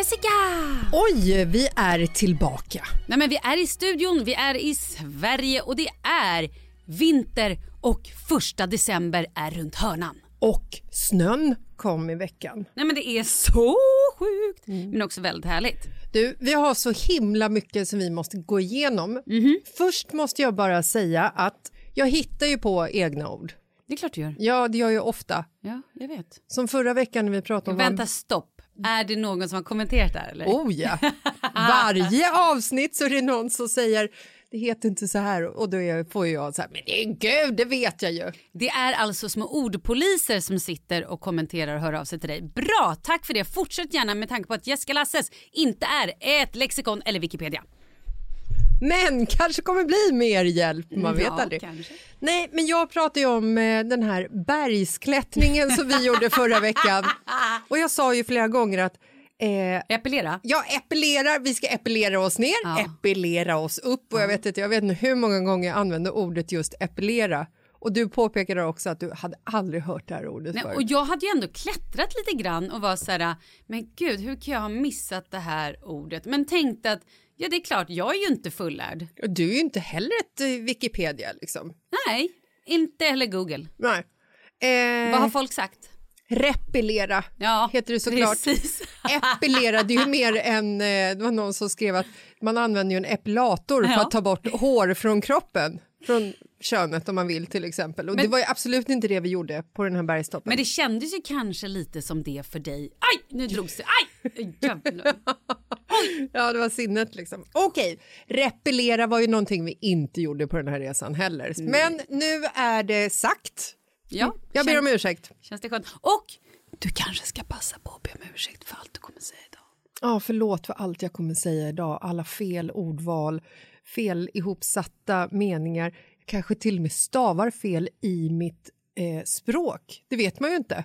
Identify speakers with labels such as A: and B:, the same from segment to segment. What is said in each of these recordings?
A: Jessica!
B: Oj, vi är tillbaka.
A: Nej men vi är i studion, vi är i Sverige och det är vinter och första december är runt hörnan.
B: Och snön kom i veckan.
A: Nej men det är så sjukt men också väldigt härligt.
B: Du, vi har så himla mycket som vi måste gå igenom. Först måste jag bara säga att jag hittar ju på egna ord.
A: Det är klart du gör.
B: Ja, det gör jag ofta.
A: Ja, jag vet.
B: Som förra veckan när vi pratade om...
A: Vänta, stopp. Är det någon som har kommenterat där eller?
B: Oh ja! Varje avsnitt så är det någon som säger det heter inte så här och då får jag så här, men det gud, det vet jag ju.
A: Det är alltså små ordpoliser som sitter och kommenterar och hör av sig till dig. Bra, tack för det. Fortsätt gärna med tanke på att Jessica Lasses inte är ett lexikon eller Wikipedia.
B: Men kanske kommer bli mer hjälp, man vet
A: Ja,
B: aldrig.
A: kanske.
B: Nej, men jag pratade ju om eh, den här bergsklättringen som vi gjorde förra veckan. Och jag sa ju flera gånger att eh,
A: Epilera.
B: jag epilerar, vi ska epilera oss ner,
A: Ja.
B: epilera oss upp och jag vet inte, jag vet inte hur många gånger jag använde ordet just epilera. Och du påpekade också att du hade aldrig hört det här ordet
A: Nej,
B: förut.
A: och jag hade ju ändå klättrat lite grann och var så här, men gud, hur kan jag ha missat det här ordet? Men tänkte att, ja det är klart, jag är ju inte fullärd.
B: Och Du är ju inte heller ett eh, Wikipedia liksom.
A: Nej, inte heller Google.
B: Nej. Eh,
A: Vad har folk sagt?
B: Repellera
A: Ja,
B: heter det såklart.
A: precis.
B: Epilera, det är ju mer än, eh, det var någon som skrev att man använder ju en epilator för
A: Ja.
B: att ta bort hår från kroppen, från könet om man vill till exempel. Och
A: Men-
B: det var ju absolut inte det vi gjorde på den här bergstoppen.
A: Men det kändes ju kanske lite som det för dig. Aj, nu drogs det. Aj! Jävlar.
B: Ja, det var sinnet liksom. Okej, repellera var ju någonting vi inte gjorde på den här resan heller. Men nu är det sagt.
A: Ja,
B: Jag ber
A: känns,
B: om ursäkt.
A: känns det skönt. Och du kanske ska passa på att be om ursäkt för allt du kommer säga idag.
B: Ja, förlåt för allt jag kommer säga idag. Alla fel ordval, fel ihopsatta meningar. Kanske till och med stavar fel i mitt eh, språk. Det vet man ju inte.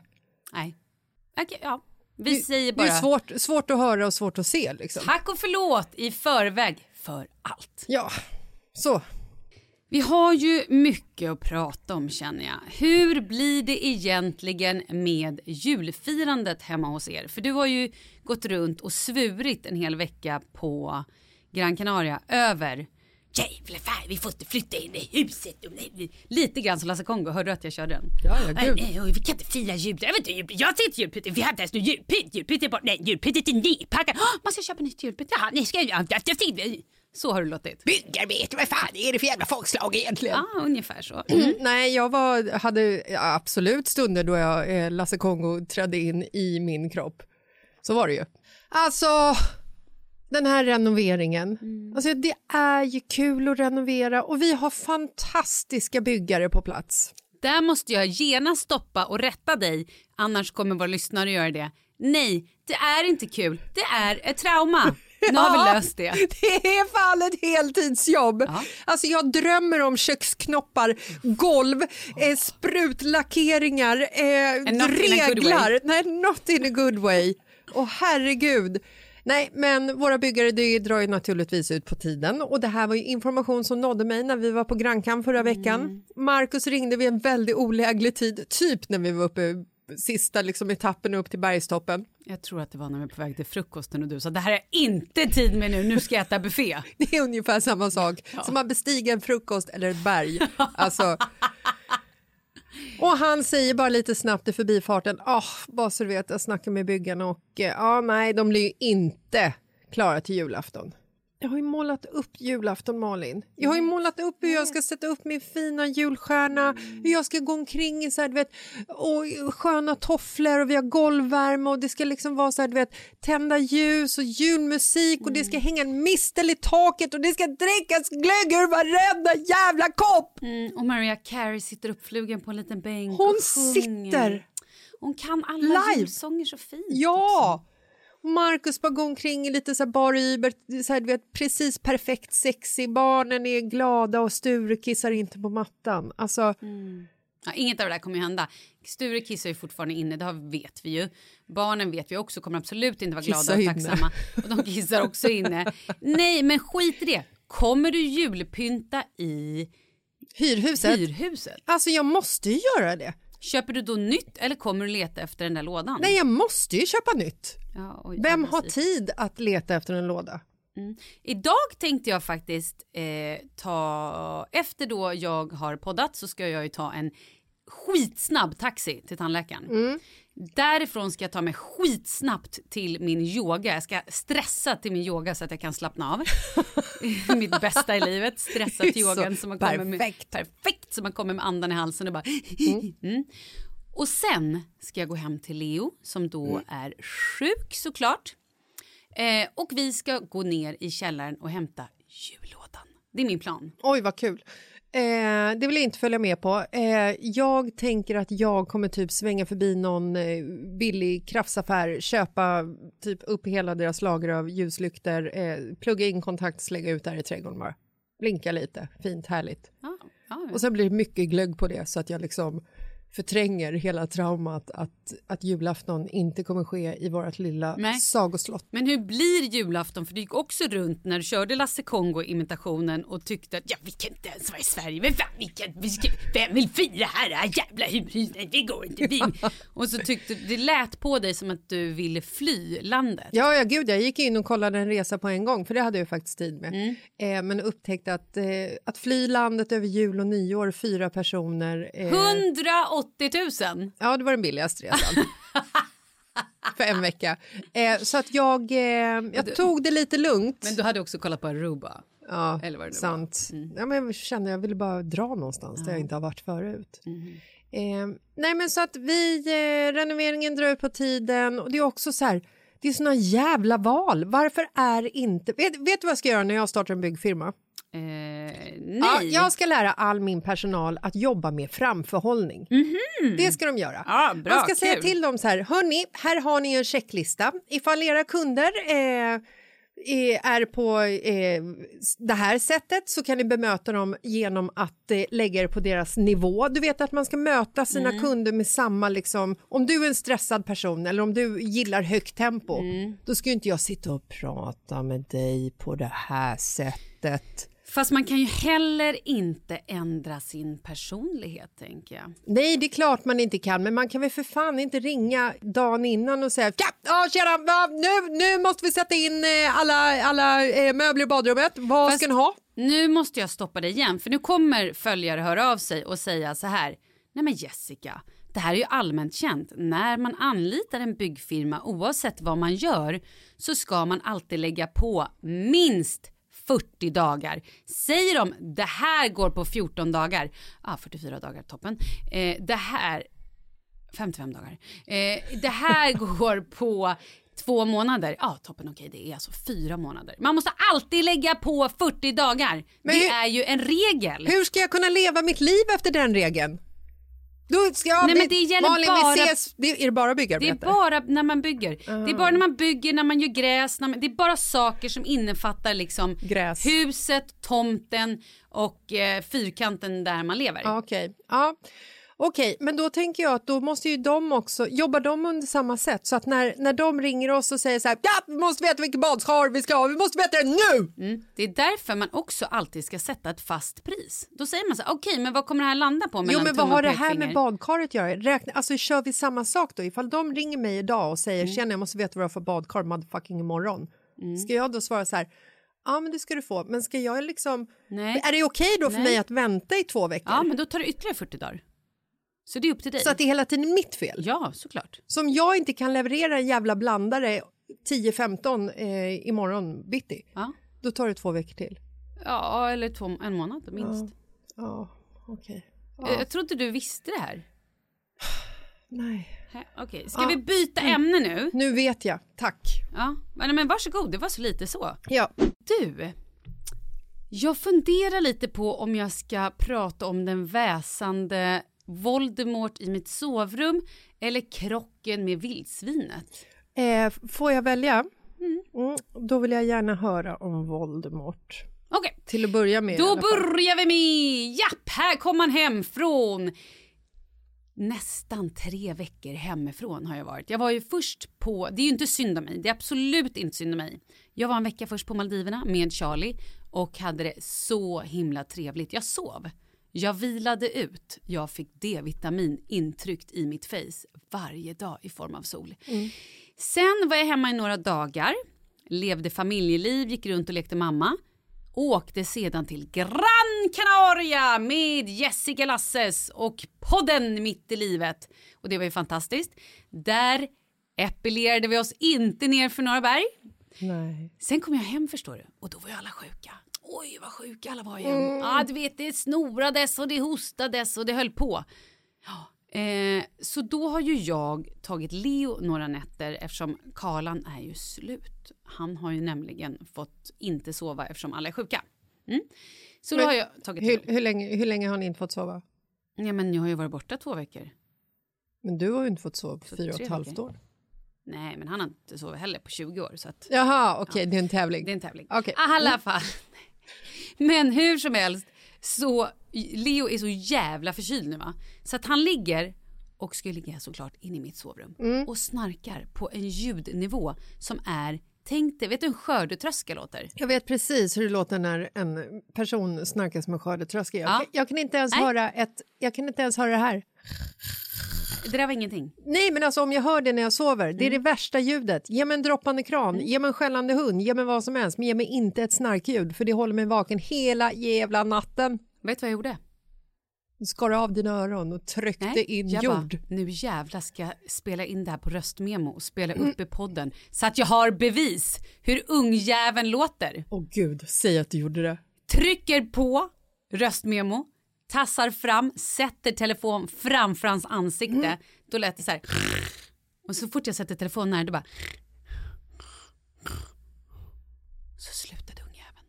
A: Nej. Okej, ja. Vi säger
B: Det är
A: bara
B: ju svårt, svårt att höra och svårt att se. Liksom.
A: tack och förlåt i förväg för allt.
B: Ja, så.
A: Vi har ju mycket att prata om känner jag. Hur blir det egentligen med julfirandet hemma hos er? För du har ju gått runt och svurit en hel vecka på Gran Canaria över Jävlar fan, vi får inte flytta in i huset. Lite grann som Lasse Kongo, hörde du att jag körde den?
B: Ja, ja,
A: nej,
B: gud.
A: nej, vi kan inte fira jul. Jag vet inte, jul. jag ser inte julpynt. Vi hade ens någon julpynt. Julpynt är bort. Nej, julpyntet är nypackat. Oh, man ska köpa nytt julpynt. Jaha, ni ska. Så har du låtit.
B: Byggarbete, vad fan är det för jävla folkslag egentligen?
A: Ja, ungefär så.
B: Mm. Nej, jag var, hade absolut stunder då jag, eh, Lasse Kongo trädde in i min kropp. Så var det ju. Alltså, den här renoveringen. Alltså, det är ju kul att renovera och vi har fantastiska byggare på plats.
A: Där måste jag genast stoppa och rätta dig, annars kommer våra lyssnare att göra det. Nej, det är inte kul. Det är ett trauma. Nu har vi löst det.
B: Det är fan ett heltidsjobb.
A: Ja.
B: Alltså jag drömmer om köksknoppar, golv, eh, sprutlackeringar, eh, reglar. Nej, not in a good way. Åh herregud. Nej, men våra byggare det drar ju naturligtvis ut på tiden och det här var ju information som nådde mig när vi var på Grankan förra veckan.
A: Mm.
B: Marcus ringde vid en väldigt oläglig tid, typ när vi var uppe sista liksom, etappen upp till bergstoppen.
A: Jag tror att det var när vi var på väg till frukosten och du sa det här är inte tid med nu, nu ska jag äta buffé.
B: Det är ungefär samma sak som att bestiga en frukost eller ett berg. Alltså. Och han säger bara lite snabbt i förbifarten, oh, bara så du vet, jag snackar med byggarna och ja, eh, ah, nej, de blir ju inte klara till julafton. Jag har ju målat upp julafton, Malin. Jag har ju målat upp hur jag ska sätta upp min fina julstjärna, hur jag ska gå omkring i så här, du vet, och sköna tofflor och vi har golvvärme och det ska liksom vara så här, du vet, tända ljus och julmusik och det ska hänga en mistel i taket och det ska drickas glögg ur varenda jävla kopp!
A: Mm, och Mariah Carey sitter uppflugen på en liten bänk
B: Hon
A: och sjunger.
B: sitter
A: Hon kan alla
B: live.
A: julsånger så fint.
B: Ja! Och Marcus bara går omkring lite så här bar Uber, så här, du vet, precis perfekt sexig. Barnen är glada och Sture kissar inte på mattan. Alltså,
A: Ja, inget av det där kommer ju hända. Sture kissar ju fortfarande inne, det vet vi ju. Barnen vet vi också kommer absolut inte vara glada och tacksamma. Och de kissar också inne. Nej, men skit i det. Kommer du julpynta i
B: hyrhuset.
A: hyrhuset?
B: Alltså jag måste ju göra det.
A: Köper du då nytt eller kommer du leta efter den där lådan?
B: Nej, jag måste ju köpa nytt.
A: Ja, oj,
B: Vem
A: ja,
B: har tid att leta efter en låda?
A: Idag tänkte jag faktiskt eh, ta, efter då jag har poddat så ska jag ju ta en skitsnabb taxi till tandläkaren. Därifrån ska jag ta mig skitsnabbt till min yoga. Jag ska stressa till min yoga så att jag kan slappna av. Mitt bästa i livet. Stressa till yogan så man kommer med,
B: perfekt.
A: perfekt så man kommer med andan i halsen och bara mm. Och sen ska jag gå hem till Leo som då
B: Mm.
A: är sjuk såklart. Eh, och vi ska gå ner i källaren och hämta jullådan. Det är min plan.
B: Oj, vad kul. Eh, det vill jag inte följa med på. Eh, jag tänker att jag kommer typ svänga förbi någon eh, billig krafsaffär, köpa typ upp hela deras lager av ljuslykter, eh, plugga in kontakt, slänga ut där i trädgården bara. Blinka lite, fint, härligt.
A: Ja, ja,
B: Och sen blir det mycket glögg på det så att jag liksom förtränger hela traumat att, att julafton inte kommer ske i vårt lilla
A: Nej.
B: sagoslott.
A: Men hur blir julafton? För du gick också runt när du körde Lasse Kongo-imitationen och tyckte att ja, vi kan inte ens vara i Sverige. Men fan, vi kan, vi ska, vem vill fira här? Ah, jävla hus, nej, det går inte. Vi. och så tyckte det lät på dig som att du ville fly landet.
B: Ja, ja, gud, jag gick in och kollade en resa på en gång, för det hade jag faktiskt tid med.
A: Mm.
B: Eh, men upptäckte att, eh, att fly landet över jul och nyår, fyra personer... Eh,
A: 180 000!
B: Ja, det var den billigaste resan. för en vecka. Eh, så att jag, eh, jag tog det lite lugnt.
A: Men du hade också kollat på Aruba.
B: Ja,
A: Eller vad det
B: sant. Ja, men jag kände jag ville bara dra någonstans där jag inte har varit förut. Eh, nej, men så att vi, eh, renoveringen drar ut på tiden och det är också så här, det är såna jävla val. Varför är inte... Vet, vet du vad jag ska göra när jag startar en byggfirma?
A: Eh, nej.
B: Ja, jag ska lära all min personal att jobba med framförhållning. Det ska de göra.
A: Ja, bra,
B: Man ska säga
A: kul.
B: till dem så här, hörni, här har ni en checklista. Ifall era kunder eh, är- är på eh, det här sättet så kan ni bemöta dem genom att eh, lägga er på deras nivå. Du vet att man ska möta sina
A: Mm.
B: kunder med samma, liksom, om du är en stressad person eller om du gillar högt tempo,
A: Mm.
B: då ska inte jag sitta och prata med dig på det här sättet.
A: Fast man kan ju heller inte ändra sin personlighet, tänker jag.
B: Nej, det är klart man inte kan, men man kan väl för fan inte ringa dagen innan och säga ja, ja tjena, nu, nu måste vi sätta in eh, alla, alla eh, möbler i badrummet. Vad
A: Fast-
B: ska ni ha?
A: Nu måste jag stoppa dig igen, för nu kommer följare höra av sig och säga så här. Nej men Jessica, det här är ju allmänt känt. När man anlitar en byggfirma, oavsett vad man gör, så ska man alltid lägga på minst 40 dagar. Säger de det här går på 14 dagar, ah, 44 dagar, toppen. Eh, det här 55 dagar. Eh, det här går på två månader. Ja, toppen. Okej, det är alltså fyra månader. Man måste alltid lägga på 40 dagar.
B: Men
A: det
B: hur-
A: är ju en regel.
B: Hur ska jag kunna leva mitt liv efter den regeln? Då ska jag,
A: Nej, men det gäller
B: Malin,
A: bara-
B: vi ses. Det, är det bara
A: Det är
B: byggarbete?
A: bara när man bygger. Det är bara när man bygger, när man gör gräs. Man, det är bara saker som innefattar liksom
B: Gräs.
A: huset, tomten och eh, fyrkanten där man lever.
B: Ja, Okej, ja. Okej, men då tänker jag att då måste ju de också, jobbar de under samma sätt? Så att när, när de ringer oss och säger så här, ja, vi måste veta vilket badkar vi ska ha, vi måste veta det nu!
A: Mm. Det är därför man också alltid ska sätta ett fast pris. Då säger man så här, okej, men vad kommer det här landa på?
B: Jo, men vad har det här med badkaret att göra? Räkna, alltså, kör vi samma sak då? Ifall de ringer mig idag och säger tjena, jag måste veta vad du har för badkar motherfucking imorgon. Ska jag då svara så här, ja, men det ska du få, men ska jag liksom...
A: Nej.
B: Är det okej då för
A: Nej.
B: mig att vänta i två veckor?
A: Ja, men då tar det ytterligare 40 dagar. Så det är upp till dig.
B: Så att det är hela tiden mitt fel?
A: Ja, såklart.
B: Som jag inte kan leverera en jävla blandare 10-15 eh, imorgon bitti,
A: Ja,
B: då tar det två veckor till.
A: ja eller två, en månad minst.
B: Ja, okej.
A: Eh, Jag trodde du visste det här.
B: Nej.
A: Okej, ska vi byta ämne nu?
B: Nu vet jag, tack.
A: Ja, men, men varsågod, det var så lite så.
B: Ja.
A: Du, jag funderar lite på om jag ska prata om den väsande Voldemort i mitt sovrum eller krocken med vildsvinet.
B: Eh, får jag välja? Mm, då vill jag gärna höra om Voldemort.
A: Okej,
B: Till att börja med.
A: då börjar vi med, japp, här kom han hem från nästan tre veckor hemifrån har jag varit. Jag var ju först på, det är ju inte synd om mig, det är absolut inte synd om mig. Jag var en vecka först på Maldiverna med Charlie och hade det så himla trevligt. Jag sov. Jag vilade ut. Jag fick D-vitamin intryckt i mitt face varje dag i form av sol. Sen var jag hemma i några dagar, levde familjeliv, gick runt och lekte mamma. Åkte sedan till Gran Canaria med Jessica Lasses och podden Mitt i livet. Och det var ju fantastiskt. Där epilerade vi oss inte ner för några berg.
B: Nej.
A: Sen kom jag hem förstår du och då var ju alla sjuka. Oj vad sjuka alla var igen. Ja du vet det snorades och det hostades och det höll på. Ja, eh, så då har ju jag tagit Leo några nätter eftersom Karlan är ju slut. Han har ju nämligen fått inte sova eftersom alla är sjuka. Mm. Så då
B: Men
A: har jag tagit
B: Hur, hur, länge, hur länge har ni inte fått sova?
A: Ja men jag har ju varit borta två veckor.
B: Men du har ju inte fått sova på
A: Så
B: fyra och ett halvt år.
A: Nej men han har inte sovit heller på 20 år så att
B: Jaha, okej, det är en tävling.
A: Det är en tävling.
B: Okej.
A: I alla fall. Men hur som helst så Leo är så jävla förkyld nu va. Så att han ligger och ska ligga såklart inne i mitt sovrum
B: Mm.
A: och snarkar på en ljudnivå som är, tänk dig, vet du hur en skördetröska låter?
B: Jag vet precis hur det låter när en person snarkar som en skördetröska. Jag,
A: Ja.
B: kan- jag, kan inte ens
A: Nej.
B: höra ett, jag kan inte ens höra det här.
A: Det där var ingenting.
B: Nej, men alltså om jag hör det när jag sover, det är
A: Mm.
B: det värsta ljudet. Ge mig en droppande kran, ge mig en skällande hund, ge mig vad som helst, men ge mig inte ett snarkljud för det håller mig vaken hela jävla natten.
A: Vet du vad jag gjorde?
B: Du skar av dina öron och tryckte in
A: jag
B: jord.
A: Bara, nu jävlar ska jag spela in det här på röstmemo och spela
B: Mm.
A: upp i podden så att jag har bevis hur ungjäveln låter.
B: Åh gud, säg att du gjorde det.
A: Trycker på röstmemo, tassar fram, sätter telefon framför hans ansikte.
B: Mm.
A: Då lät det så här. Och så fort jag sätter telefonen nära, då bara... Så slutade ungjäveln.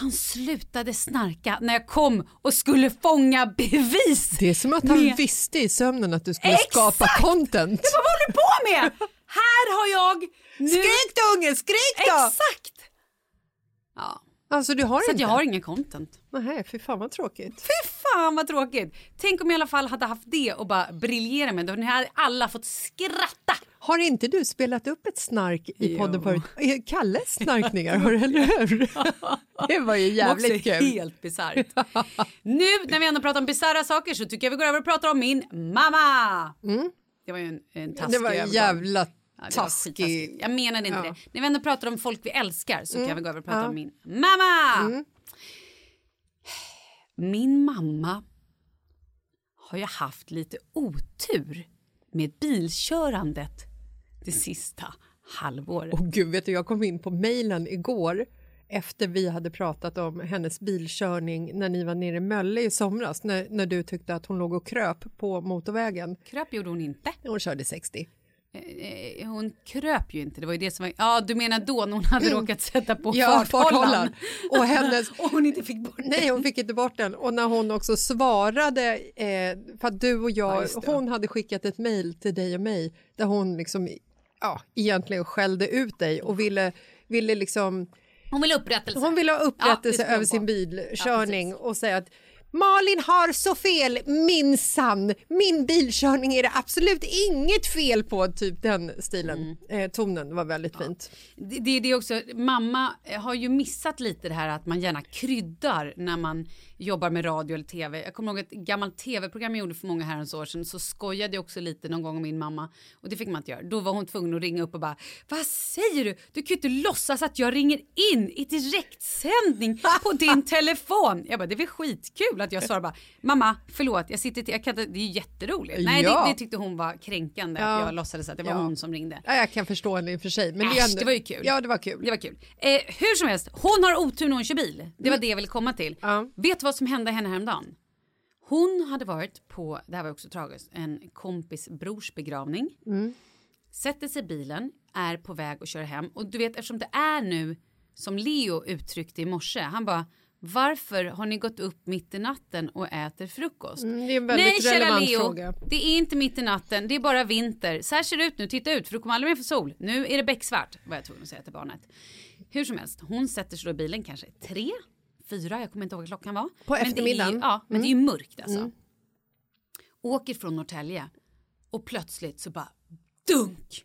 A: Han slutade snarka när jag kom och skulle fånga bevis.
B: Det är som att han
A: Med-
B: visste i sömnen att du skulle
A: Exakt!
B: skapa content.
A: Vad håller du på med? Här har jag nu...
B: Skrik då unge, skrik då!
A: Exakt! Ja,
B: Alltså du har
A: så
B: inte?
A: jag har ingen content.
B: Nej, fy fan vad tråkigt.
A: Fy fan vad tråkigt! Tänk om jag i alla fall hade haft det och bara briljera med. Då hade alla fått skratta.
B: Har inte du spelat upp ett snark i podden förut? Eh, Kalles snarkningar, har eller hur? Det var ju jävligt
A: Också
B: kul.
A: helt bisarrt. nu när vi ändå pratar om bisarra saker så tycker jag vi går över och pratar om min mamma. Det var ju en, en taskig
B: Mm. Det var
A: övergång.
B: jävla
A: Ja,
B: taskig.
A: Jag menade inte
B: Ja. Mm.
A: det. När vi ändå pratar om folk vi älskar så kan jag väl gå över och prata om min mamma. Min mamma har ju haft lite otur med bilkörandet det sista halvåret.
B: Och gud, vet du, jag kom in på mejlen igår efter vi hade pratat om hennes bilkörning när ni var nere i Mölle i somras när, när du tyckte att hon låg och kröp på motorvägen.
A: Kröp gjorde hon inte.
B: Hon körde 60.
A: Eh, Hon kröp ju inte. Det var ju det som var... Ja, du menar då när hon hade råkat sätta på
B: Ja,
A: farthållaren.
B: Och hennes-
A: och hon inte fick bort
B: Nej, hon fick inte bort den. Och när hon också svarade, eh, för att du och
A: Ja,
B: jag,
A: det.
B: hon hade skickat ett mejl till dig och mig där hon liksom, ja, egentligen skällde ut dig och ville, ville liksom
A: Hon vill upprättelse.
B: Hon vill ha
A: Ja,
B: upprättelse
A: ska
B: över sin bilkörning
A: Ja,
B: och säga att Malin har så fel, minsann. Min bilkörning är det absolut inget fel på, typ den stilen.
A: Mm.
B: Eh, tonen var väldigt fint.
A: Det, det, det är också, mamma har ju missat lite det här att man gärna kryddar när man jobbar med radio eller tv. Jag kommer ihåg ett gammalt tv-program jag gjorde för många herrans år sedan så skojade jag också lite någon gång om min mamma och det fick man inte göra. Då var hon tvungen att ringa upp och bara vad säger du? Du kan ju inte låtsas att jag ringer in i direktsändning på din telefon. Jag bara det är väl skitkul att jag svarar bara mamma förlåt jag sitter till, jag kan inte, det är ju jätteroligt. Nej
B: Ja.
A: det, det tyckte hon var kränkande
B: Ja.
A: att jag låtsades att det var
B: Ja.
A: hon som ringde.
B: Ja, jag kan förstå henne i och för sig. Men det,
A: Äsch,
B: ändå-
A: det var ju kul.
B: Ja, det var kul.
A: Det var kul. Eh, hur som helst, hon har otur när hon kör bil. Det var det jag ville komma till. Vet du vad som hände henne häromdagen? Hon hade varit på, det här var också tragiskt, en kompis brors begravning. Sätter sig i bilen, är på väg att köra hem. Och du vet eftersom det är nu som Leo uttryckte i morse. Han bara varför har ni gått upp mitt i natten och äter frukost?
B: Mm, det är en väldigt
A: Nej, kära Leo,
B: fråga.
A: det är inte mitt i natten, det är bara vinter. Så här ser det ut nu, titta ut för du kommer aldrig mer få sol. Nu är det becksvart, var jag tvungen att säga till barnet. Hur som helst, hon sätter sig då i bilen kanske tre, fyra, jag kommer inte ihåg vad klockan var.
B: På
A: Men det är-
B: eftermiddagen?
A: Ja, men det är ju mörkt alltså. Åker från Norrtälje och plötsligt så bara dunk!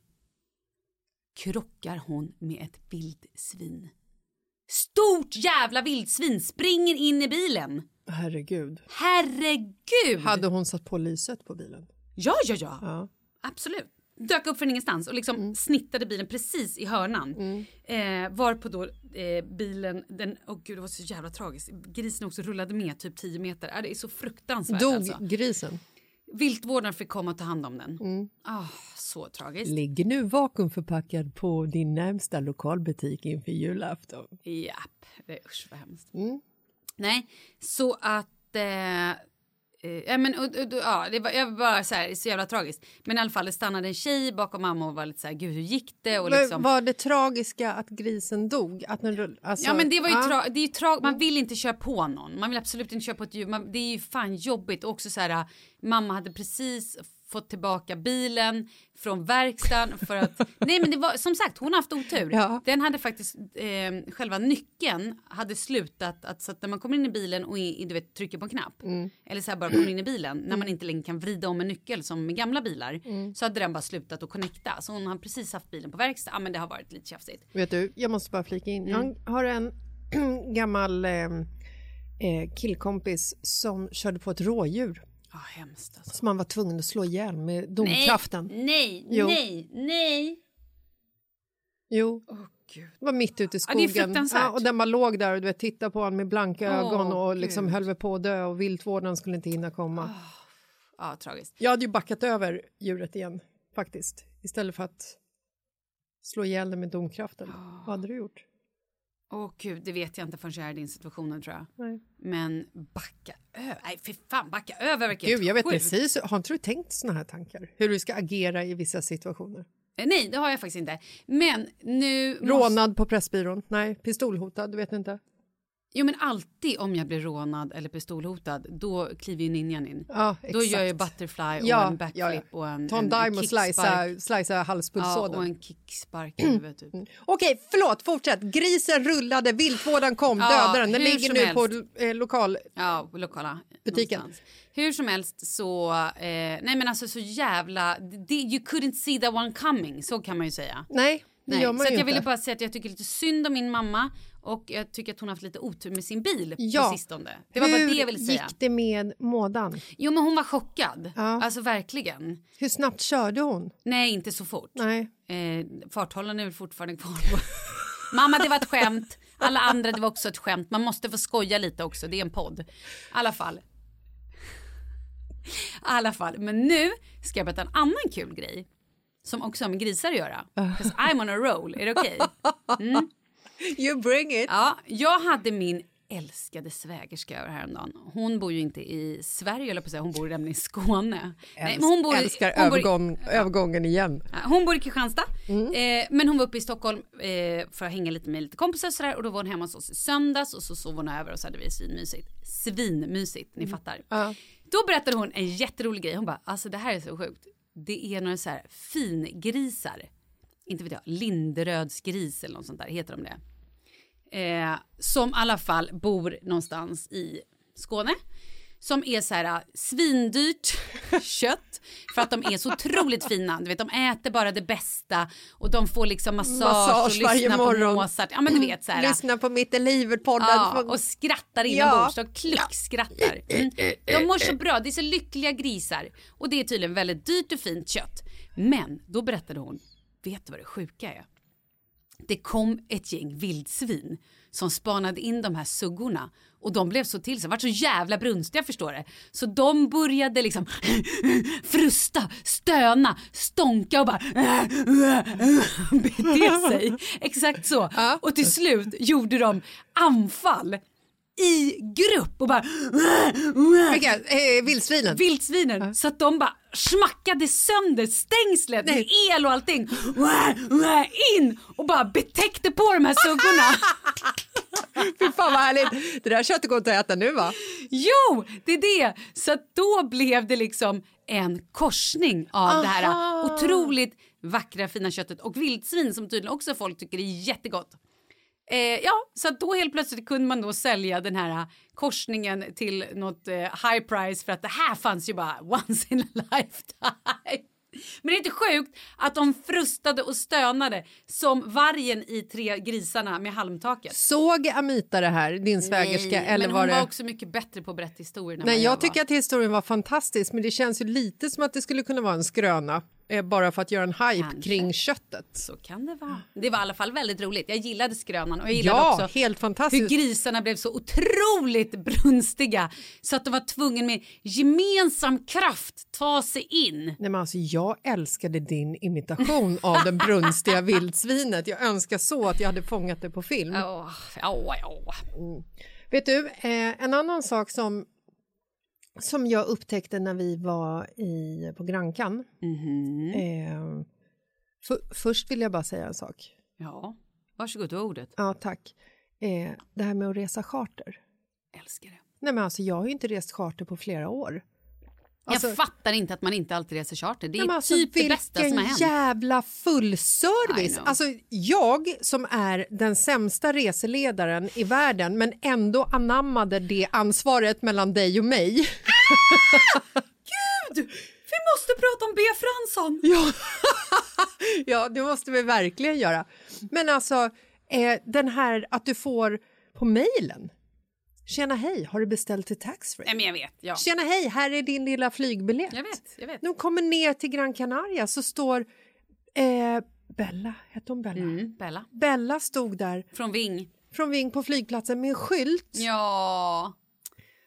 A: Krockar hon med ett vildsvin. Stort jävla vildsvin springer in i bilen.
B: Herregud.
A: Herregud!
B: Hade hon satt på lyset på bilen?
A: Ja, ja, ja.
B: Ja.
A: Absolut. Dök upp från ingenstans och liksom snittade bilen precis i hörnan. Eh, varpå då eh, bilen, den, åh gud det var så jävla tragiskt. Grisen också rullade med typ 10 meter. Ah, det är så fruktansvärt
B: Dog
A: alltså.
B: grisen?
A: Viltvårdaren fick komma och ta hand om den. Ah, så tragiskt.
B: Ligger nu vakuumförpackad på din närmsta lokalbutik inför julafton.
A: Japp, det är usch vad hemskt.
B: Mm.
A: Nej, så att... Eh, eh, ja, men, och, och, ja, det var, jag bara så här, så jävla tragiskt. Men i alla fall, det stannade en tjej bakom mamma och var lite så här, gud hur gick det? Och liksom,
B: Var det tragiska att grisen dog? Att rull, alltså,
A: Ja men det var ju, tra- det är tra- man vill inte köra på någon. Man vill absolut inte köra på ett djur. Man, det är ju fan jobbigt. Och också så här, mamma hade precis fått tillbaka bilen från verkstaden för att... nej men det var som sagt, hon har haft otur.
B: Ja.
A: Den hade faktiskt, eh, själva nyckeln hade slutat att, så att när man kommer in i bilen och i, du vet, trycker på en knapp
B: Mm.
A: eller så här bara kommer in i bilen när man inte längre kan vrida om en nyckel som med gamla bilar
B: Mm.
A: så hade den bara slutat att connecta. Så hon har precis haft bilen på verkstad. Ja men det har varit lite tjafsigt.
B: Vet du, jag måste bara flika in.
A: Mm.
B: Jag har en gammal eh, eh, killkompis som körde på ett rådjur
A: Ja hemskt alltså.
B: som man var tvungen att slå ihjäl med domkraften.
A: Nej, nej,
B: Jo.
A: nej, nej.
B: Jo,
A: Åh gud.
B: det var mitt ute i
A: Ja,
B: skogen.
A: fruktansvärt.
B: och den bara låg där och du vet, tittade på honom med blanka
A: Åh,
B: ögon och liksom
A: Gud.
B: höll väl på att dö och viltvården skulle inte hinna komma.
A: Ja tragiskt.
B: Jag hade ju backat över djuret igen faktiskt istället för att slå ihjäl det med domkraften. Vad hade du gjort?
A: Åh gud, det vet jag inte förrän jag är i din situationen tror jag.
B: Nej.
A: Men backa över, nej fy fan backa över verkar
B: Gud, jag vet
A: sjukt.
B: precis. Har inte du tänkt såna här tankar? Hur du ska agera i vissa situationer?
A: Eh, Nej det har jag faktiskt inte. Men nu... Måste...
B: Rånad på Pressbyrån? Nej. Pistolhotad? Du vet inte?
A: Jo men alltid om jag blir rånad eller pistolhotad då kliver ju ninjan in.
B: Ja,
A: Då gör jag butterfly och
B: Ja,
A: en backflip
B: ja,
A: och en
B: Ta en, dime och
A: kickspark.
B: slicea, slicea
A: Ja,
B: halspulsådern.
A: och en kickspark i huvudet typ.
B: Okej, förlåt, fortsätt. Grisen rullade, viltvården kom,
A: Ja,
B: dödade den. Den ligger nu på eh, lokal...
A: Ja, lokala.
B: Butiken.
A: någonstans. Hur som helst så, eh, nej men alltså så jävla, det, you couldn't see that one coming, så kan man ju säga.
B: Nej, det
A: Nej,
B: gör man
A: så
B: ju
A: jag
B: inte.
A: ville bara säga att jag tycker lite synd om min mamma och jag tycker att hon har haft lite otur med sin bil
B: Ja.
A: på sistone. Det var bara det jag ville säga.
B: gick det med mådan?
A: Jo men hon var chockad,
B: Ja.
A: alltså verkligen.
B: Hur snabbt körde hon?
A: Nej inte så fort.
B: Nej.
A: Eh, farthållaren är väl fortfarande kvar. Mamma det var ett skämt, alla andra det var också ett skämt. Man måste få skoja lite också, det är en podd. I alla fall. I alla fall, men nu ska jag berätta en annan kul grej. Som också har med grisar att göra. 'Cause I'm on a roll, är det okej?
B: You bring it.
A: Ja, jag hade min älskade svägerska över häromdagen. Hon bor ju inte i Sverige, eller på säga. hon bor nämligen i Skåne. Nej, men hon bor i-
B: Älskar
A: hon bor i-
B: övergång, övergången igen.
A: Hon bor i Kristianstad,
B: Mm.
A: eh, men hon var uppe i Stockholm eh, för att hänga lite med lite kompisar och sådär. Och då var hon hemma hos oss i söndags och så sov hon över och så hade vi svinmysigt. Svinmysigt, ni fattar.
B: Mm. Ja.
A: Då berättade hon en jätterolig grej. Hon bara, alltså det här är så sjukt. Det är några så här fingrisar. Inte vet jag, Linderödsgris eller något sånt där, heter de det? Eh, som i alla fall bor någonstans i Skåne. Som är så här äh, svindyrt kött för att de är så otroligt fina. Du vet, de äter bara det bästa och de får liksom massage,
B: Massage
A: och lyssna
B: morgon.
A: på Mozart. Ja men du vet så här.
B: Lyssna på Mitt i livet-podden.
A: Ja, och skrattar inombords.
B: Ja.
A: De kluckskrattar. Mm. De mår så bra. Det är så lyckliga grisar. Och det är tydligen väldigt dyrt och fint kött. Men då berättade hon, vet du vad det sjuka är? Det kom ett gäng vildsvin som spanade in de här suggorna och de blev så till sig, vart så jävla brunstiga förstår det. Så de började liksom frusta, stöna, stånka och bara bete sig. Exakt så. Och till slut gjorde de anfall i grupp och bara
B: Vilka? Eh, vildsvinen?
A: vildsvinen så att de bara smackade sönder stängslet med el och allting. In och bara betäckte på de här suggorna.
B: Fy fan vad härligt. Det där köttet går inte att äta nu va?
A: Jo, det är det. Så då blev det liksom en korsning av det här otroligt vackra fina köttet och vildsvin som tydligen också folk tycker är jättegott. Eh, ja, så att då helt plötsligt kunde man då sälja den här korsningen till något eh, high price för att det här fanns ju bara once in a lifetime. Men det är inte sjukt att de frustade och stönade som vargen i Tre grisarna med halmtaket.
B: Såg Amita det här, din svägerska?
A: Nej,
B: eller
A: men
B: var
A: hon
B: det...
A: var också mycket bättre på att berätta historier än
B: Nej, jag
A: var.
B: tycker att historien var fantastisk men det känns ju lite som att det skulle kunna vara en skröna eh, bara för att göra en hype
A: Kanske.
B: kring köttet.
A: Så kan det vara. Det var i alla fall väldigt roligt. Jag gillade skrönan och jag gillade
B: Ja,
A: också
B: helt
A: hur
B: fantastiskt.
A: grisarna blev så otroligt brunstiga så att de var tvungna med gemensam kraft ta sig in.
B: Nej, men alltså, jag älskade din imitation av den brunstiga vildsvinet. Jag önskar så att jag hade fångat det på film.
A: Åh, åh, åh.
B: Vet du, eh, en annan sak som, som jag upptäckte när vi var i, på Grankan.
A: Mhm.
B: Eh, för, först vill jag bara säga en sak.
A: Ja, varsågod, du har ordet.
B: Ja, tack. Eh, det här med att resa charter.
A: Älskar det.
B: Nej, men alltså, jag har ju inte rest charter på flera år. Alltså,
A: jag fattar inte att man inte alltid reser charter. Det är
B: Nej, alltså,
A: typ det bästa som har hänt.
B: jävla
A: I
B: fullservice! Alltså, jag som är den sämsta reseledaren i världen men ändå anammade det ansvaret mellan dig och mig.
A: Vi måste prata om B. Fransson!
B: Ja, ja det måste vi verkligen göra. Men alltså, eh, den här att du får på mejlen. Tjena hej, har du beställt till taxfree?
A: Nej men jag vet, ja.
B: Tjena hej, här är din lilla flygbiljett.
A: Jag vet, jag vet.
B: När de kommer ner till Gran Canaria så står eh, Bella, hette hon Bella?
A: Mm, Bella.
B: Bella stod där
A: Från Ving.
B: från Ving på flygplatsen med en skylt
A: Ja.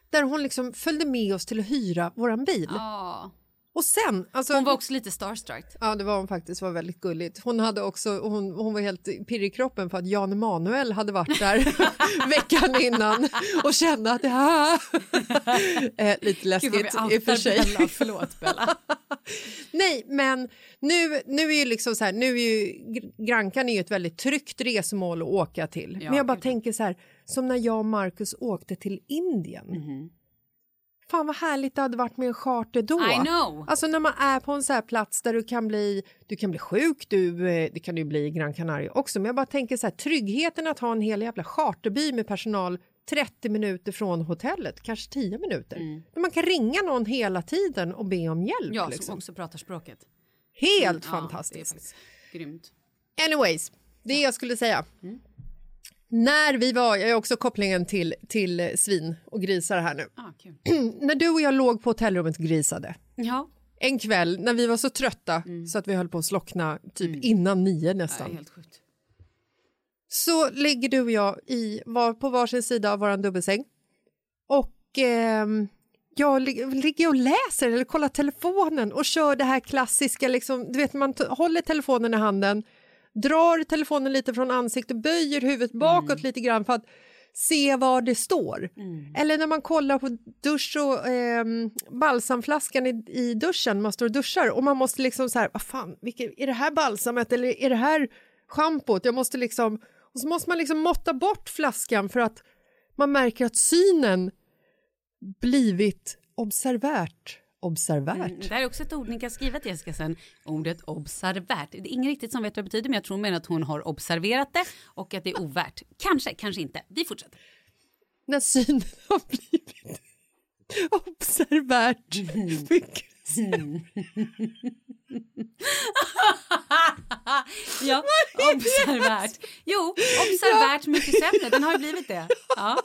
B: där hon liksom följde med oss till att hyra våran bil.
A: ja.
B: Och sen... Alltså,
A: Hon var också lite starstruck.
B: Ja, det var hon faktiskt. var väldigt gulligt. Hon, hade också, hon, hon var helt pirrig i kroppen för att Jan Emanuel hade varit där veckan innan och kände att det här... eh, lite läskigt i och för sig.
A: Bella. Förlåt Bella.
B: Nej, men nu, nu är ju liksom så här, nu är ju Gr- Grankan är ju ett väldigt tryggt resmål att åka till.
A: Ja,
B: men jag bara
A: gud,
B: tänker så här, som när jag och Marcus åkte till Indien.
A: Mhm.
B: Fan vad härligt det hade varit med en charter då.
A: I know.
B: Alltså när man är på en så här plats där du kan bli, du kan bli sjuk, du, eh, det kan du bli i Gran Canaria också, men jag bara tänker så här, tryggheten att ha en hel jävla charterby med personal 30 minuter från hotellet, kanske 10 minuter. Där man kan ringa någon hela tiden och be om hjälp.
A: Mm. Ja, som
B: liksom.
A: också pratar språket.
B: Helt
A: Ja, det är
B: fantastiskt.
A: grymt.
B: Anyways, det jag skulle säga.
A: Mm.
B: När vi var, jag är också kopplingen till, till eh, svin och grisar här nu.
A: Ah.
B: När du och jag låg på hotellrummet och grisade
A: Ja,
B: en kväll när vi var så trötta så att vi höll på att slockna typ innan nio nästan.
A: helt sjukt.
B: Så ligger du och jag i, var på varsin sida av våran dubbelsäng och ehm, jag lig- ligger och läser eller kollar telefonen och kör det här klassiska, liksom, du vet man håller telefonen i handen, drar telefonen lite från ansiktet, böjer huvudet bakåt lite grann för att se vad det står. Eller när man kollar på dusch och ehm, balsamflaskan i, i duschen, man står och duschar och man måste liksom så här, vad fan, vilket, är det här balsamet eller är det här schampot? Jag måste liksom, och så måste man liksom måtta bort flaskan för att man märker att synen blivit observärt. Observärt.
A: Mm, det här är också ett ord ni kan skriva till Jessica sen. Ordet observärt. Det är ingen riktigt som vet vad det betyder men jag tror men att hon har observerat det och att det är ovärt. Kanske, kanske inte. Vi fortsätter.
B: När synen har blivit observärt mycket
A: Ja, observärt. Jo, observärt mycket sämre. Den har ju blivit det. Ja.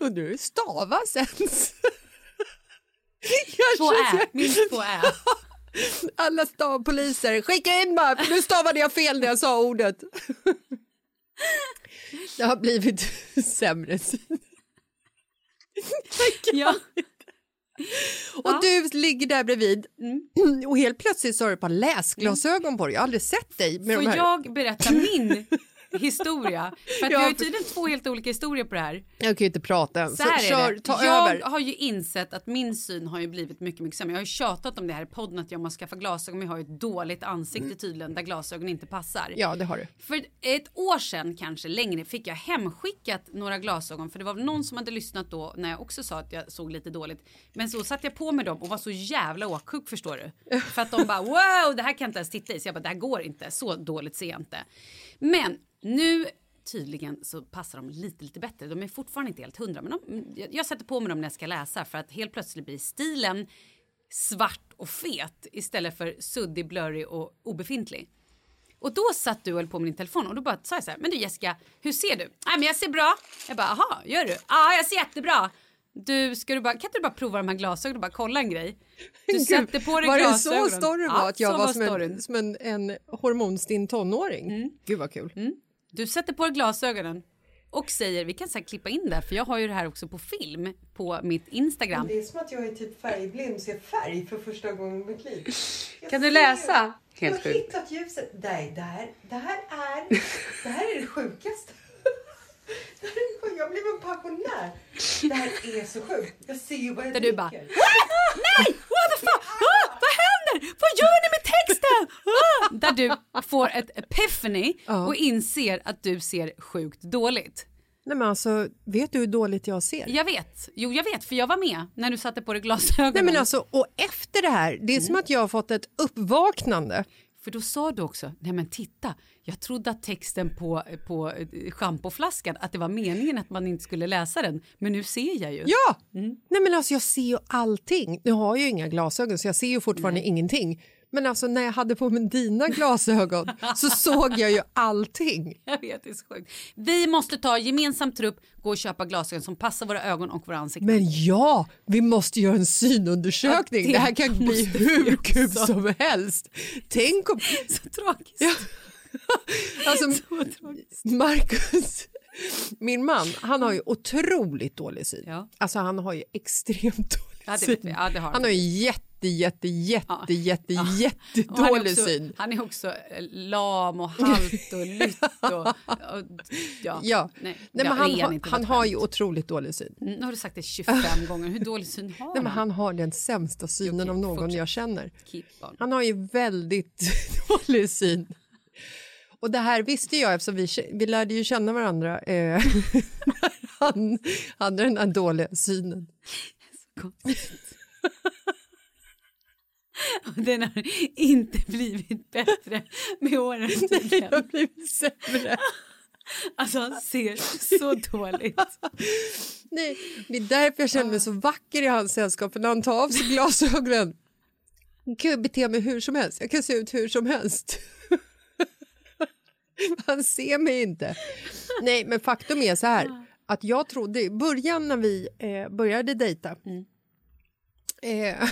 B: Och nu stavas ens.
A: Två ä, minst två ä.
B: Alla stavpoliser, skicka in bara, för nu stavade jag fel när jag sa ordet. Det har blivit sämre.
A: Ja.
B: Och du ligger där bredvid och helt plötsligt så har du ett par läsglasögon på dig. Jag har aldrig sett dig med
A: Får
B: de här.
A: jag berätta min historia? För att
B: Ja,
A: vi har ju tydligen två helt olika historier på det här.
B: Jag kan ju inte prata än.
A: Så här är
B: kör,
A: det.
B: ta
A: jag
B: över.
A: har ju insett att min syn har ju blivit mycket, mycket sämre. Jag har ju tjatat om det här i podden att jag måste skaffa glasögon men jag har ju ett dåligt ansikte tydligen där glasögon inte passar.
B: Ja, det har du.
A: För ett år sedan, kanske längre, fick jag hemskickat några glasögon för det var någon som hade lyssnat då när jag också sa att jag såg lite dåligt. Men så satte jag på mig dem och var så jävla åksjuk förstår du. För att de bara wow, det här kan jag inte ens titta i. Så jag bara, det här går inte, så dåligt ser jag inte. Men nu tydligen så passar de lite, lite bättre. De är fortfarande inte helt hundra, men de, jag, jag sätter på mig dem när jag ska läsa för att helt plötsligt blir stilen svart och fet istället för suddig, blurrig och obefintlig. Och då satt du och höll på med din telefon och då bara sa jag så här, men du Jessica, hur ser du? Nej men jag ser bra. Jag bara, aha, gör du? Ja, jag ser jättebra. Du, ska du bara, kan inte du bara prova de här glasögonen och bara kolla en grej? Du
B: Gud,
A: sätter på dig
B: var
A: glasögonen.
B: det så storyn var?
A: Ja,
B: att jag
A: så
B: var, som, en, som en, en hormonstinn tonåring?
A: Mm.
B: Gud vad kul.
A: Du sätter på dig glasögonen och säger, vi kan här klippa in där för jag har ju det här också på film på mitt Instagram.
B: Det är som att jag är typ färgblind och ser färg för första gången i mitt liv. Jag
A: Kan du läsa?
B: Jag
A: Helt
B: har
A: sjukt.
B: hittat ljuset. Nej, det här, det här är det här är det sjukaste. Det här är sjukt. Jag blev en pensionär. Det här är så sjukt. Jag ser ju vad jag
A: Där du bara. Nej! What the fuck? Ah, vad händer? Vad gör ni med texten? Ah! Där du får ett epiphany och inser att du ser sjukt dåligt.
B: Nej men alltså, vet du hur dåligt jag ser?
A: Jag vet. Jo, jag vet, för jag var med när du satte på dig glasögonen.
B: Nej men alltså, och efter det här, det är
A: Mm.
B: som att jag har fått ett uppvaknande.
A: För då sa du också, nej men titta, jag trodde att texten på, på eh, schampoflaskan, att det var meningen att man inte skulle läsa den, men nu ser jag ju.
B: Ja!
A: Mm.
B: Nej men alltså jag ser ju allting. Nu har jag ju inga glasögon så jag ser ju fortfarande ingenting. Men alltså när jag hade på mig dina glasögon så såg jag ju allting.
A: Jag vet, det är så sjukt. Vi måste ta gemensam trupp, gå och köpa glasögon som passar våra ögon och våra ansikten.
B: Men ja, vi måste göra en synundersökning.
A: Ja, det
B: det, här kan bli hur kul som helst. Tänk om...
A: Så tragiskt.
B: Alltså,
A: Så tragiskt.
B: Marcus, min man, han har ju otroligt dålig syn.
A: Ja.
B: Alltså han har ju extremt dålig
A: Ja,
B: syn.
A: Ja,
B: han. har ju jätte, jätte, jätte,
A: Ja.
B: jätte,
A: Och han är
B: jättedålig
A: också,
B: syn.
A: Han är också eh, lam och halt och lytt och... och ja.
B: Ja,
A: Nej,
B: Nej,
A: ja,
B: men han, han
A: något
B: har ju otroligt dålig syn.
A: Mm, Nu har du sagt det 25 gånger. Hur dålig syn har
B: Nej, men
A: han?
B: han har den sämsta synen
A: Okej,
B: av någon
A: fortsätt.
B: jag känner. Han har ju väldigt dålig syn. Och det här visste jag eftersom vi, vi lärde ju känna varandra eh, han hade den här dåliga synen.
A: Och Den har inte blivit bättre med åren
B: Det
A: tydligen.
B: har blivit sämre.
A: Alltså han ser så dåligt.
B: Nej, det är därför jag känner mig så vacker i hans sällskap. För när han tar av sig glasögonen kan jag bete mig hur som helst. Jag kan se ut hur som helst. Han ser mig inte. Nej, men faktum är så här att jag trodde i början när vi eh, började dejta Eh,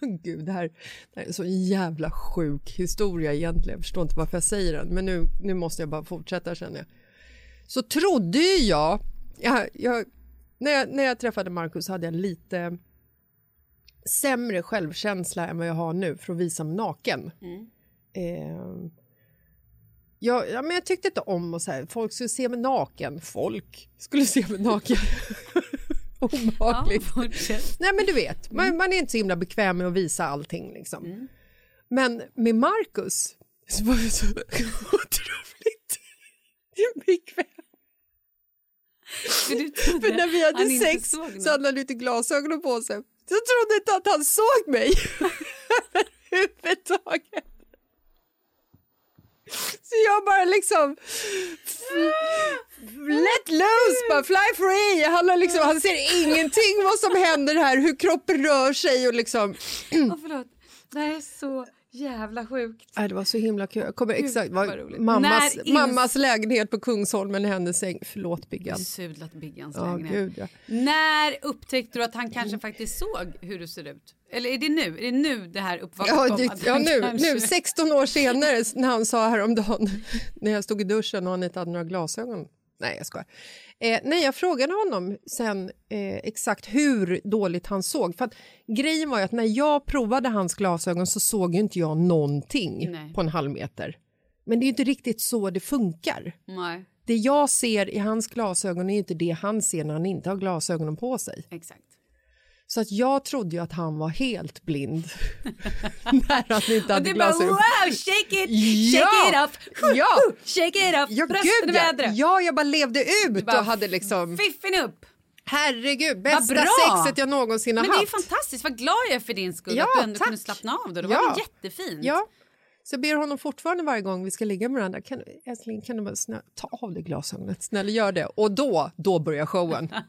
B: gud, det här, det här är en så jävla sjuk historia egentligen. Jag förstår inte varför jag säger den, men nu, nu måste jag bara fortsätta känner jag. Så trodde jag, jag, jag, när, jag när jag träffade Markus hade jag lite sämre självkänsla än vad jag har nu för att visa mig naken. Eh, jag, ja, men jag tyckte inte om att folk skulle se mig naken. Folk skulle se mig naken.
A: Ja,
B: Obehagligt.
A: fortsätt.
B: Nej men du vet, man, man är inte så himla bekväm med att visa allting liksom. Men med Marcus så var jag så otroligt bekväm.
A: För,
B: För när vi hade sex så hade han lite glasögon på sig. Jag trodde inte att han såg mig överhuvudtaget. Så jag bara liksom let loose, bara fly free. Han, liksom, han ser ingenting vad som händer här, hur kroppen rör sig och liksom.
A: Oh, förlåt. Det här är så jävla sjukt.
B: Nej, det var så himla kul. Jag kommer exakt, var mammas,
A: När
B: mammas lägenhet på Kungsholmen i hennes säng. Förlåt Biggan.
A: Sudlat Biggans
B: Ja,
A: lägenhet.
B: gud ja.
A: När upptäckte du att han kanske faktiskt såg hur du ser ut? Eller är det nu? Är det nu det här
B: Ja,
A: uppvaknandet
B: ja
A: han
B: nu,
A: kanske-
B: nu, 16 år senare, när han sa häromdagen när jag stod i duschen och han inte hade några glasögon. Nej, jag skojar. Eh, nej, jag frågade honom sen eh, exakt hur dåligt han såg. För att grejen var ju att när jag provade hans glasögon så såg ju inte jag någonting
A: Nej.
B: på en halv meter. Men det är ju inte riktigt så det funkar.
A: Nej,
B: Det jag ser i hans glasögon är inte det han ser när han inte har glasögonen på sig.
A: exakt.
B: Så att jag trodde ju att han var helt blind när han inte
A: Och
B: hade
A: du bara
B: glasögon.
A: wow, shake it,
B: Ja!
A: shake it up,
B: Ja!
A: shake it up,
B: Ja,
A: brösten i
B: ja.
A: vädret.
B: ja, jag bara levde ut
A: Bara
B: och hade liksom...
A: Fiffin upp.
B: Herregud, bästa
A: bra!
B: sexet jag någonsin har
A: Men det är ju
B: haft.
A: fantastiskt, vad glad jag är för din skull
B: Ja,
A: att du ändå
B: tack.
A: kunde slappna av då. Det
B: Ja.
A: var jättefint.
B: Ja. Så jag ber honom fortfarande varje gång vi ska ligga med varandra. Kan, älskling, kan du bara snö, ta av dig glasögonet? Snälla gör det. Och då, då börjar showen.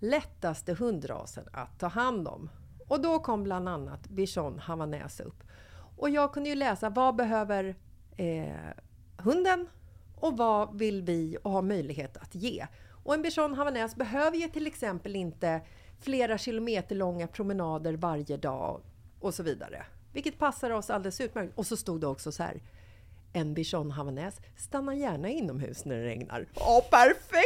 B: lättaste hundrasen att ta hand om. Och då kom bland annat bichon havanäs upp. Och jag kunde ju läsa vad behöver eh, hunden och vad vill vi och ha möjlighet att ge. Och en bichon havanäs behöver ju till exempel inte flera kilometer långa promenader varje dag och så vidare. Vilket passar oss alldeles utmärkt. Och så stod det också så här. En bichon havanäs stannar gärna inomhus när det regnar. Ja, perfekt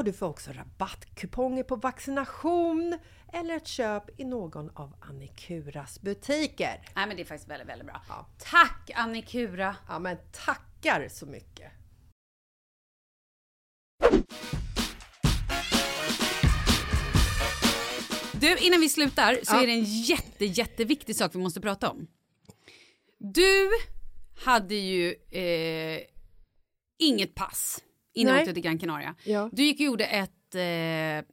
B: och du får också rabattkuponger på vaccination eller ett köp i någon av Annikuras butiker.
A: Nej men det är faktiskt väldigt, väldigt bra.
B: Ja.
A: Tack Annikura!
B: Ja men tackar så mycket!
A: Du, innan vi slutar så
B: Ja.
A: är det en jätte, jätteviktig sak vi måste prata om. Du hade ju eh, inget pass innan du
B: Nej.
A: åkte till Gran Canaria.
B: Ja.
A: Du gick och gjorde ett eh,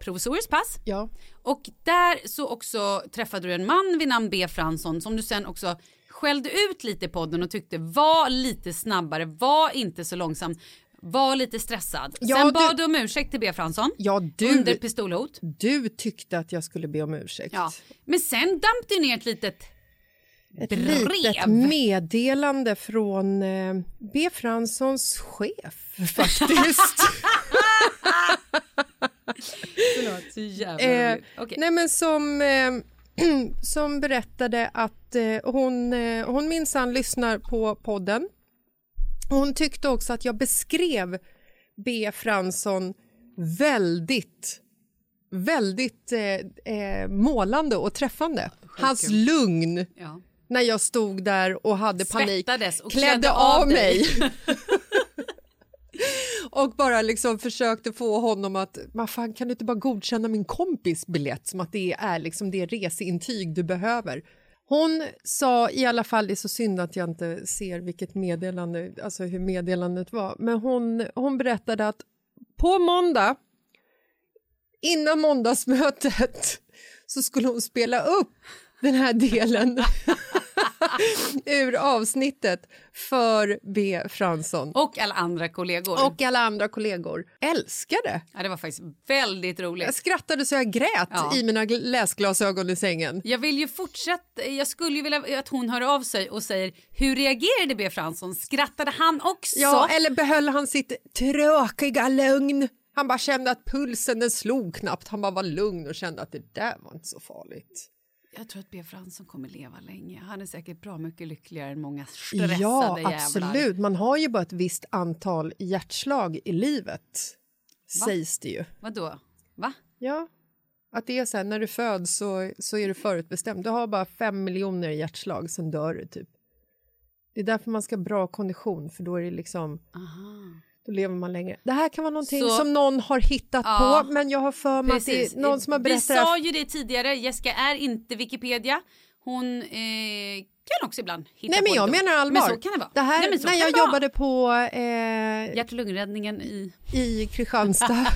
A: provisoriskt pass
B: Ja.
A: och där så också träffade du en man vid namn B. Fransson som du sen också skällde ut lite i podden och tyckte var lite snabbare, var inte så långsam, var lite stressad.
B: Ja,
A: sen
B: du-
A: bad du om ursäkt till B. Fransson
B: Ja,
A: under
B: du,
A: pistolhot.
B: du tyckte att jag skulle be om ursäkt.
A: Ja. Men sen damp det ner ett litet
B: Ett
A: brev.
B: litet meddelande från eh, B. Franssons chef faktiskt.
A: Så jävla
B: eh.
A: Okej.
B: nej men som, eh, som berättade att eh, hon, eh, hon minsann lyssnar på podden. Hon tyckte också att jag beskrev B. Fransson väldigt väldigt eh, eh, målande och träffande. Hans lugn
A: Ja.
B: När jag stod där och hade panik,
A: och
B: klädde,
A: klädde
B: av,
A: av
B: mig. och bara liksom försökte få honom att, fan kan du inte bara godkänna min kompis biljett som att det är liksom det reseintyg du behöver? Hon sa i alla fall, det är så synd att jag inte ser vilket meddelande, alltså hur meddelandet var, men hon, hon berättade att på måndag, innan måndagsmötet, så skulle hon spela upp den här delen ur avsnittet för B. Fransson.
A: Och alla andra kollegor.
B: Och alla andra kollegor. Älskade!
A: Ja, det var faktiskt väldigt roligt.
B: Jag skrattade så jag grät
A: Ja.
B: i mina gl- läsglasögon i sängen.
A: Jag vill ju fortsätta, jag skulle ju vilja att hon hör av sig och säger hur reagerade B. Fransson? Skrattade han också?
B: Ja, eller behöll han sitt tråkiga lugn? Han bara kände att pulsen den slog knappt. Han bara var lugn och kände att det där var inte så farligt.
A: Jag tror att B. Fransson kommer leva länge. Han är säkert bra mycket lyckligare än många stressade
B: Ja,
A: jävlar.
B: absolut. Man har ju bara ett visst antal hjärtslag i livet, sägs det ju.
A: Vadå? Va?
B: Ja, att det är så här, när du föds så, så är du förutbestämd. Du har bara fem miljoner hjärtslag, sen dör du typ. Det är därför man ska ha bra kondition, för då är det liksom... Då lever man längre. Det här kan vara någonting
A: Så-
B: som någon har hittat
A: Ja,
B: på, men jag har för mig att det är någon som har
A: Vi
B: berättat här
A: sa ju det tidigare, Jessica är inte Wikipedia. Hon eh, kan också ibland hitta
B: Nej men
A: på
B: jag menar allvar.
A: Men så kan det vara.
B: Det här,
A: Nej,
B: när jag jobbade på eh,
A: Hjärt och lungräddningen i...
B: i Kristianstad.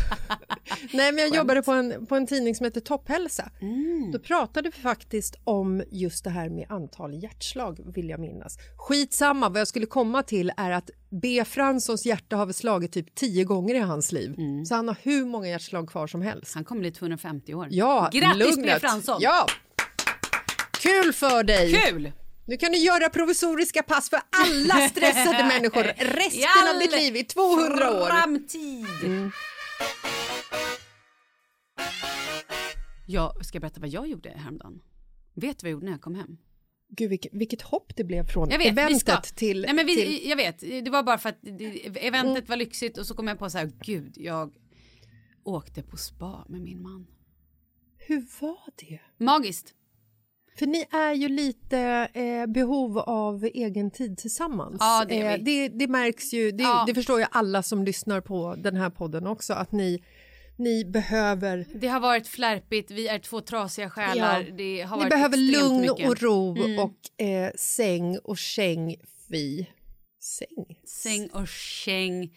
B: Nej men jag jobbade på en, på en tidning som heter Topphälsa.
A: Mm.
B: Då pratade vi faktiskt om just det här med antal hjärtslag vill jag minnas. Skitsamma, vad jag skulle komma till är att B. Franssons hjärta har väl slagit typ tio gånger i hans liv.
A: Mm.
B: Så han har hur många hjärtslag kvar som helst.
A: Han kommer bli 250 år.
B: Ja,
A: Grattis B.
B: lugnet.
A: Fransson!
B: Ja! Kul för dig!
A: Kul!
B: Nu kan du göra provisoriska pass för alla stressade människor resten av ditt liv i 200 år.
A: Framtid!
B: Mm.
A: Jag ska berätta vad jag gjorde häromdagen. Vet du vad jag gjorde när jag kom hem?
B: Gud, vilket, vilket hopp det blev från
A: Jag vet,
B: eventet till...
A: Nej, men vi,
B: till... Mm.
A: Jag vet, det var bara för att det, eventet var lyxigt och så kom jag på så här, gud, jag åkte på spa med min man.
B: Hur var det?
A: Magiskt.
B: För ni är ju lite eh, behov av egen tid tillsammans.
A: Ja, det är
B: eh,
A: vi.
B: det, det märks ju, det,
A: Ja.
B: det förstår ju alla som lyssnar på den här podden också, att ni, ni behöver...
A: Det har varit flärpigt, vi är två trasiga själar.
B: Ja.
A: Det har
B: Ni
A: varit
B: behöver lugn
A: mycket. Mm.
B: och ro och eh, säng och käng fi. Säng?
A: Säng och käng,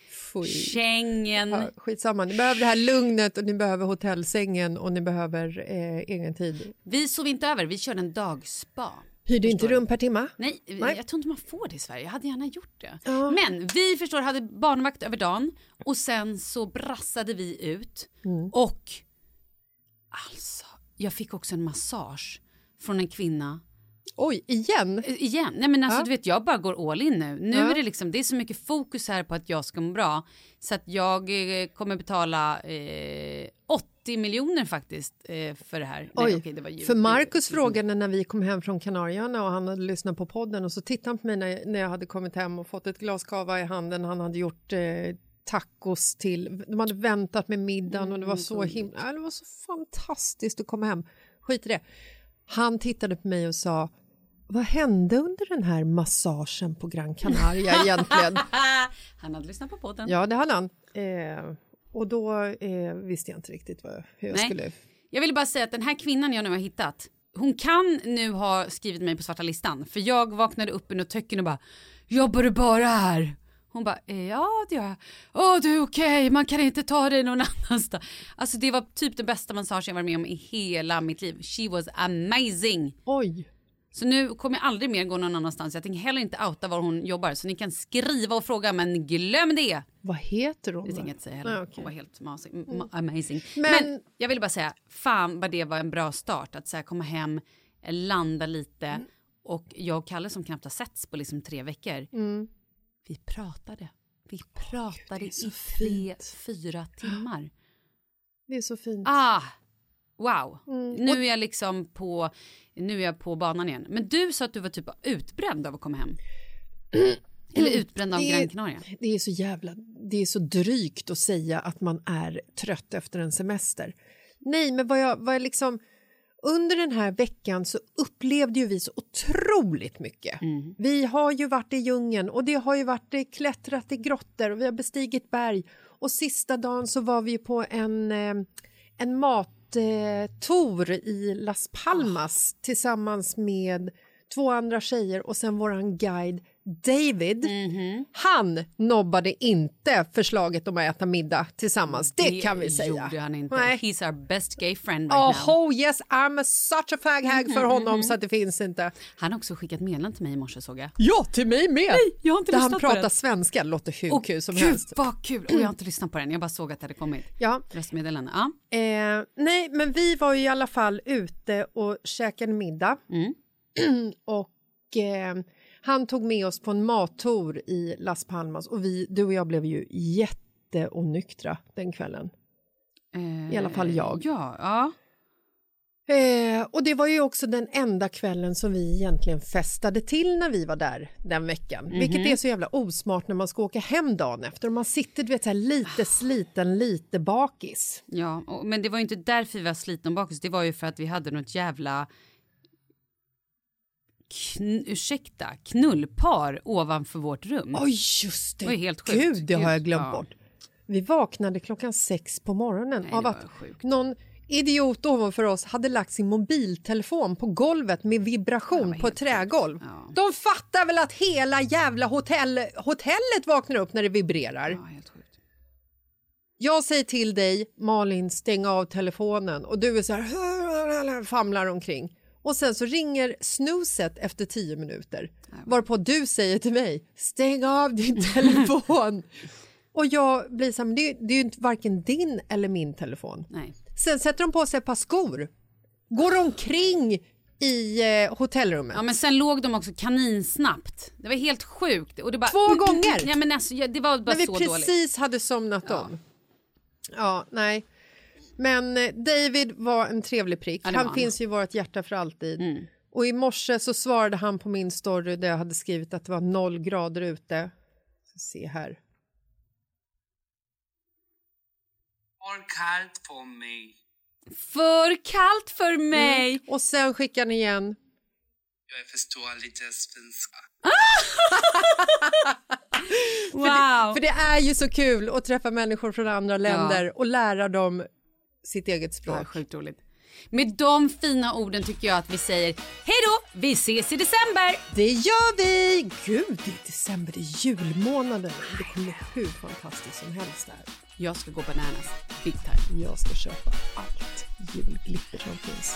A: kängen.
B: Ja, skitsamma, ni behöver det här lugnet och ni behöver hotellsängen och ni behöver eh, egen tid.
A: Vi sov inte över, vi körde en dagspa.
B: Hyrde inte rum per timma?
A: Nej,
B: Nej.
A: jag tror inte man får det i Sverige. Jag hade gärna gjort det.
B: Ja.
A: Men vi förstår hade barnvakt över dagen och sen så brassade vi ut
B: Mm.
A: och alltså, jag fick också en massage från en kvinna.
B: Oj, igen?
A: Igen, nej men alltså
B: Ja.
A: du vet jag bara går all in nu. Nu
B: Ja.
A: är det liksom, det är så mycket fokus här på att jag ska må bra så att jag eh, kommer betala eh, 80 miljoner faktiskt eh, för det här.
B: Oj,
A: Nej, det var
B: för Markus frågade när vi kom hem från Kanarieöarna och han hade lyssnat på podden och så tittade han på mig när, när jag hade kommit hem och fått ett glas cava i handen. Han hade gjort eh, tacos till, de hade väntat med middagen och det var så himla, det var så fantastiskt att komma hem. Skit i det. Han tittade på mig och sa vad hände under den här massagen på Gran Canaria egentligen?
A: Han hade lyssnat på podden.
B: ja, det hade han. Eh, och då eh, visste jag inte riktigt vad, hur jag
A: Nej.
B: skulle...
A: Jag vill bara säga att den här kvinnan jag nu har hittat, hon kan nu ha skrivit mig på svarta listan. För jag vaknade upp under töcken och bara, jobbar du bara här? Hon bara, eh, ja det gör jag. Åh du är okej, man kan inte ta dig någon annanstans. Alltså det var typ den bästa massagen jag varit med om i hela mitt liv. She was amazing.
B: Oj!
A: Så nu kommer jag aldrig mer gå någon annanstans. Jag tänker heller inte outa var hon jobbar. Så ni kan skriva och fråga men glöm det.
B: Vad heter hon?
A: Det tänker jag inte säga heller.
B: Nej, okej.
A: Hon var helt masig, ma- amazing.
B: Men-
A: Men, jag vill bara säga, fan vad det var en bra start. Att så här, komma hem, landa lite.
B: Mm.
A: Och jag och Kalle som knappt har setts på liksom tre veckor.
B: Mm.
A: Vi pratade. Vi pratade
B: så
A: i tre,
B: fint.
A: fyra timmar.
B: Det är så fint.
A: Ah! Wow.
B: Mm.
A: Nu är jag liksom på, nu är jag på banan igen. Men du sa att du var typ utbränd av att komma hem. Eller utbränd av
B: Det
A: Gran Canaria.
B: Det är så jävla, det är så drygt att säga att man är trött efter en semester. Nej, men vad jag, vad jag liksom, under den här veckan så upplevde ju vi så otroligt mycket. Vi har ju varit i djungeln och det har ju varit eh, klättrat i grottor och vi har bestigit berg och sista dagen så var vi på en, eh, en mat eh, tour i Las Palmas tillsammans med två andra tjejer och sen våran guide David.
A: Mhm.
B: Han nobbade inte förslaget om att äta middag tillsammans. Det, kan vi säga.
A: gjorde han inte.
B: Nej.
A: He's our best gay friend right now.
B: Oh yes, I'm a such a fag hag för honom så att det finns inte.
A: Han har också skickat meddelande till mig i morse såg jag.
B: Ja, till mig med!
A: Nej, jag har inte
B: Där han pratar svenska, låter hur
A: Åh,
B: kul som
A: gud,
B: helst.
A: vad kul! Och jag har inte lyssnat på den, jag bara såg att det hade kommit.
B: Ja.
A: Röstmeddelande. Ja.
B: Eh, nej, men vi var ju i alla fall ute och käkade middag.
A: Mm.
B: och eh, han tog med oss på en mattour i Las Palmas och vi, du och jag blev ju jätteonyktra den kvällen. I alla fall jag.
A: Eh, Ja, ja.
B: Eh, och det var ju också den enda kvällen som vi egentligen festade till när vi var där den veckan. Vilket är så jävla osmart när man ska åka hem dagen efter och man sitter du vet, så här, lite sliten, lite bakis.
A: ja. Och, men det var ju inte därför vi var slitna och bakis, det var ju för att vi hade något jävla kn- ursäkta, knullpar ovanför vårt rum.
B: Oj, just det!
A: Det var helt sjukt.
B: Gud, det har jag glömt
A: ja.
B: bort. Vi vaknade klockan sex på morgonen
A: Nej,
B: av att
A: sjukt.
B: någon idiot ovanför oss hade lagt sin mobiltelefon på golvet med vibration på ett trägolv.
A: Ja.
B: De fattar väl att hela jävla hotell, hotellet vaknar upp när det vibrerar.
A: Ja, helt sjukt.
B: Jag säger till dig, Malin, stäng av telefonen och du är så här famlar omkring. Och sen så ringer snuset efter tio minuter varpå du säger till mig, stäng av din telefon. och jag blir så här, men det, det är ju inte varken din eller min telefon.
A: Nej.
B: Sen sätter de på sig ett par skor, går omkring i eh, hotellrummet.
A: Ja, men sen låg de också kaninsnappt. Det var helt sjukt. Och det bara,
B: Två gånger?
A: Ja, men alltså, ja, det var bara
B: När vi
A: så
B: precis
A: dåligt.
B: hade somnat om. Ja, nej. Men eh, David var en trevlig prick.
A: Ja, det han
B: finns ju i vårt hjärta för alltid.
A: Mm.
B: Och i morse så svarade han på min story där jag hade skrivit att det var noll grader ute. Så se här.
C: Har kallt på mig.
A: För kallt för mig!
B: Och sen skickade han igen.
C: Jag förstår lite svenska.
A: Wow!
B: För det är ju så kul att träffa människor från andra länder och lära dem sitt eget
A: Ja,
B: språk.
A: sjukt roligt. Med de fina orden tycker jag att vi säger hej då, vi ses i december!
B: Det gör vi! Gud, det är december, det är julmånaden. Det kommer bli hur fantastiskt som helst där.
A: Jag ska gå bananas, big time.
B: Jag ska köpa allt julglitter som finns.